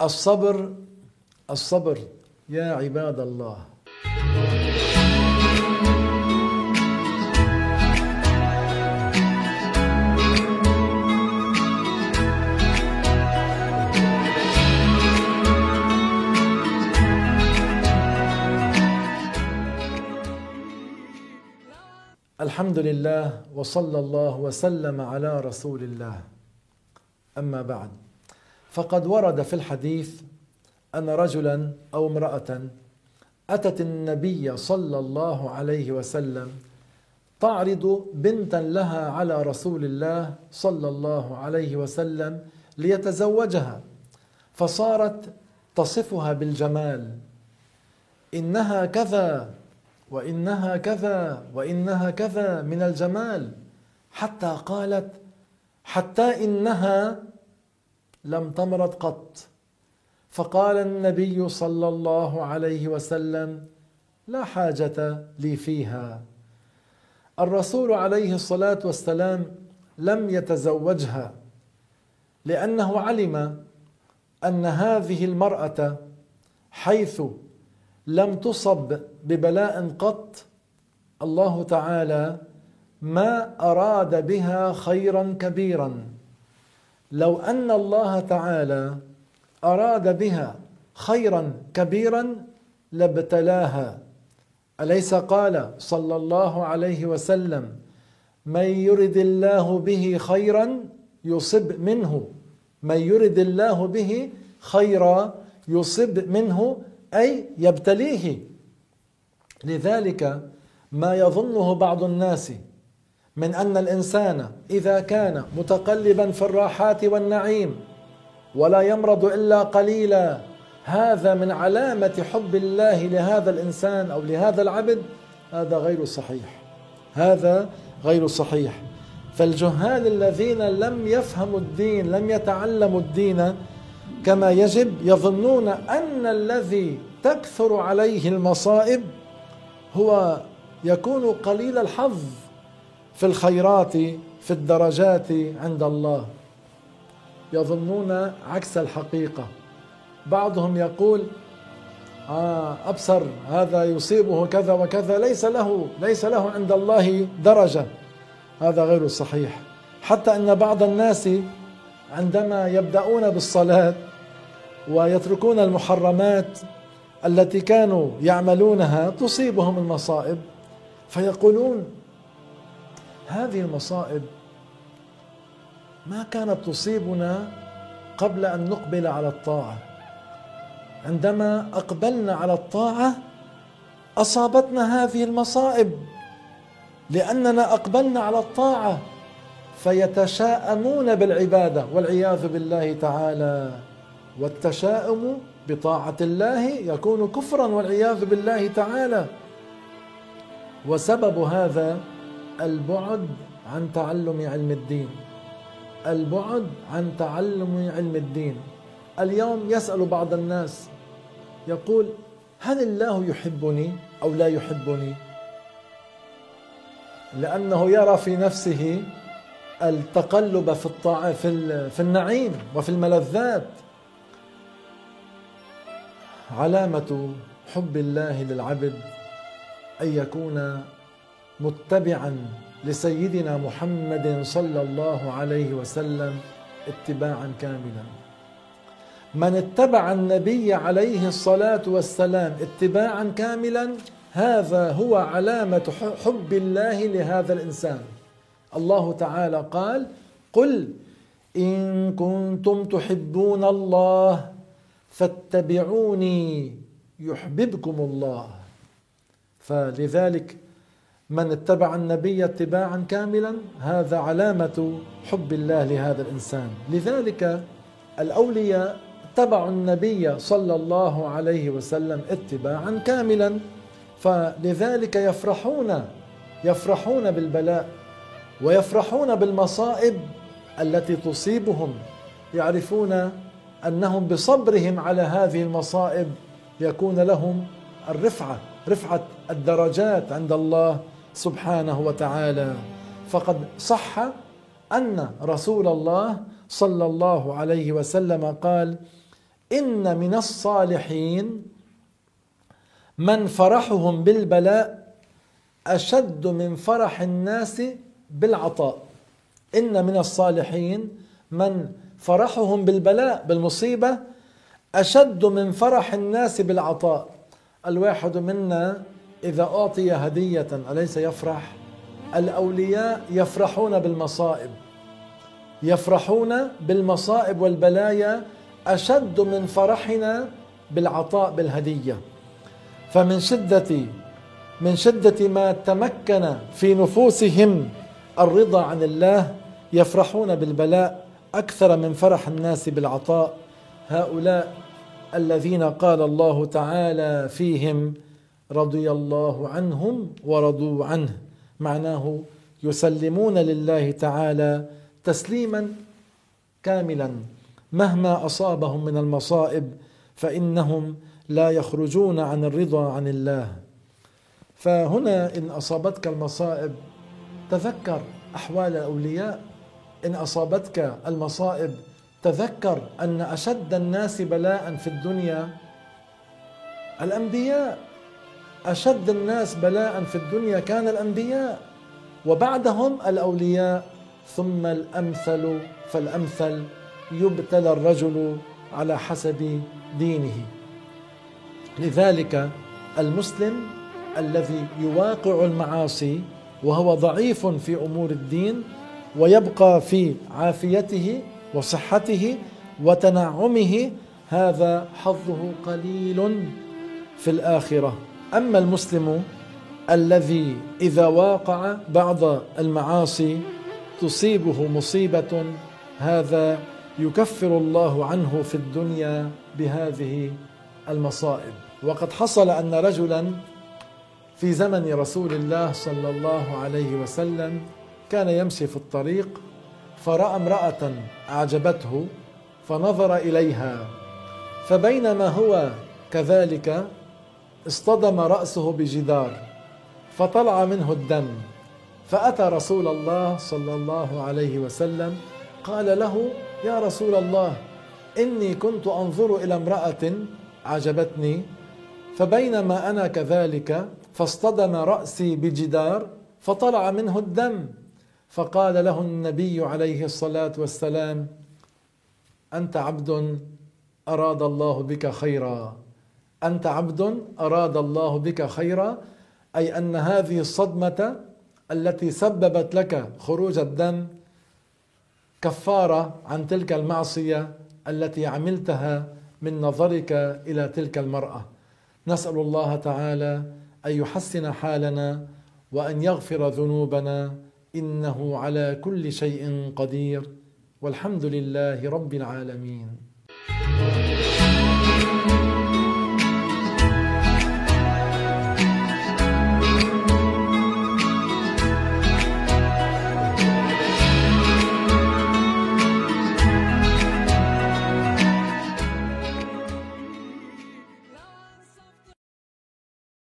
الصبر الصبر يا عباد الله. الحمد لله وصلى الله وسلم على رسول الله. أما بعد فقد ورد في الحديث أن رجلا أو امرأة أتت النبي صلى الله عليه وسلم تعرض بنتا لها على رسول الله صلى الله عليه وسلم ليتزوجها فصارت تصفها بالجمال إنها كذا وإنها كذا وإنها كذا من الجمال حتى قالت حتى إنها لم تمرض قط. فقال النبي صلى الله عليه وسلم لا حاجة لي فيها. الرسول عليه الصلاة والسلام لم يتزوجها لأنه علم أن هذه المرأة حيث لم تصب ببلاء قط الله تعالى ما أراد بها خيرا كبيرا. لو أن الله تعالى أراد بها خيرا كبيرا لابتلاها. أليس قال صلى الله عليه وسلم؟ من يرد الله به خيرا يصب منه. من يرد الله به خيرا يصب منه أي يبتليه. لذلك ما يظنه بعض الناس من أن الإنسان إذا كان متقلبا في الراحات والنعيم ولا يمرض إلا قليلا هذا من علامة حب الله لهذا الإنسان أو لهذا العبد؟ هذا غير صحيح. هذا غير صحيح. فالجهال الذين لم يفهموا الدين لم يتعلموا الدين كما يجب يظنون أن الذي تكثر عليه المصائب هو يكون قليل الحظ. في الخيرات في الدرجات عند الله. يظنون عكس الحقيقة. بعضهم يقول آه أبصر هذا يصيبه كذا وكذا ليس له ليس له عند الله درجة. هذا غير صحيح. حتى أن بعض الناس عندما يبدأون بالصلاة ويتركون المحرمات التي كانوا يعملونها تصيبهم المصائب. فيقولون هذه المصائب ما كانت تصيبنا قبل أن نقبل على الطاعة. عندما أقبلنا على الطاعة أصابتنا هذه المصائب. لأننا أقبلنا على الطاعة فيتشاءمون بالعبادة والعياذ بالله تعالى. والتشاؤم بطاعة الله يكون كفرا والعياذ بالله تعالى. وسبب هذا البعد عن تعلم علم الدين. البعد عن تعلم علم الدين. اليوم يسأل بعض الناس يقول هل الله يحبني أو لا يحبني؟ لأنه يرى في نفسه التقلب في الطاعة في في النعيم وفي الملذات. علامة حب الله للعبد أن يكون متبعا لسيدنا محمد صلى الله عليه وسلم اتباعا كاملا. من اتبع النبي عليه الصلاة والسلام اتباعا كاملا هذا هو علامة حب الله لهذا الإنسان. الله تعالى قال قل إن كنتم تحبون الله فاتبعوني يحببكم الله. فلذلك من اتبع النبي اتباعا كاملا هذا علامة حب الله لهذا الإنسان. لذلك الأولياء اتبعوا النبي صلى الله عليه وسلم اتباعا كاملا فلذلك يفرحون يفرحون بالبلاء ويفرحون بالمصائب التي تصيبهم. يعرفون أنهم بصبرهم على هذه المصائب يكون لهم الرفعة رفعة الدرجات عند الله. سبحانه وتعالى. فقد صح أن رسول الله صلى الله عليه وسلم قال إن من الصالحين من فرحهم بالبلاء أشد من فرح الناس بالعطاء. إن من الصالحين من فرحهم بالبلاء بالمصيبة أشد من فرح الناس بالعطاء. الواحد منا إذا أعطي هدية أليس يفرح؟ الأولياء يفرحون بالمصائب. يفرحون بالمصائب والبلايا أشد من فرحنا بالعطاء بالهدية. فمن شدة من شدة ما تمكن في نفوسهم الرضا عن الله يفرحون بالبلاء أكثر من فرح الناس بالعطاء. هؤلاء الذين قال الله تعالى فيهم رضي الله عنهم ورضوا عنه. معناه يسلمون لله تعالى تسليما كاملا. مهما أصابهم من المصائب فإنهم لا يخرجون عن الرضا عن الله. فهنا إن أصابتك المصائب تذكر أحوال الاولياء إن أصابتك المصائب تذكر أن أشد الناس بلاء في الدنيا. الأنبياء أشد الناس بلاء في الدنيا كان الأنبياء وبعدهم الأولياء ثم الأمثل فالأمثل يبتلى الرجل على حسب دينه. لذلك المسلم الذي يواقع المعاصي وهو ضعيف في أمور الدين ويبقى في عافيته وصحته وتنعمه هذا حظه قليل في الآخرة. أما المسلم الذي إذا واقع بعض المعاصي تصيبه مصيبة هذا يكفر الله عنه في الدنيا بهذه المصائب. وقد حصل أن رجلا في زمن رسول الله صلى الله عليه وسلم كان يمشي في الطريق فرأى امرأة أعجبته فنظر إليها فبينما هو كذلك اصطدم رأسه بجدار فطلع منه الدم فأتى رسول الله صلى الله عليه وسلم قال له يا رسول الله إني كنت أنظر إلى امرأة عجبتني فبينما أنا كذلك فاصطدم رأسي بجدار فطلع منه الدم فقال له النبي عليه الصلاة والسلام أنت عبد أراد الله بك خيرا. أنت عبد أراد الله بك خيرا أي أن هذه الصدمة التي سببت لك خروج الدم كفارة عن تلك المعصية التي عملتها من نظرك إلى تلك المرأة. نسأل الله تعالى أن يحسن حالنا وأن يغفر ذنوبنا إنه على كل شيء قدير. والحمد لله رب العالمين.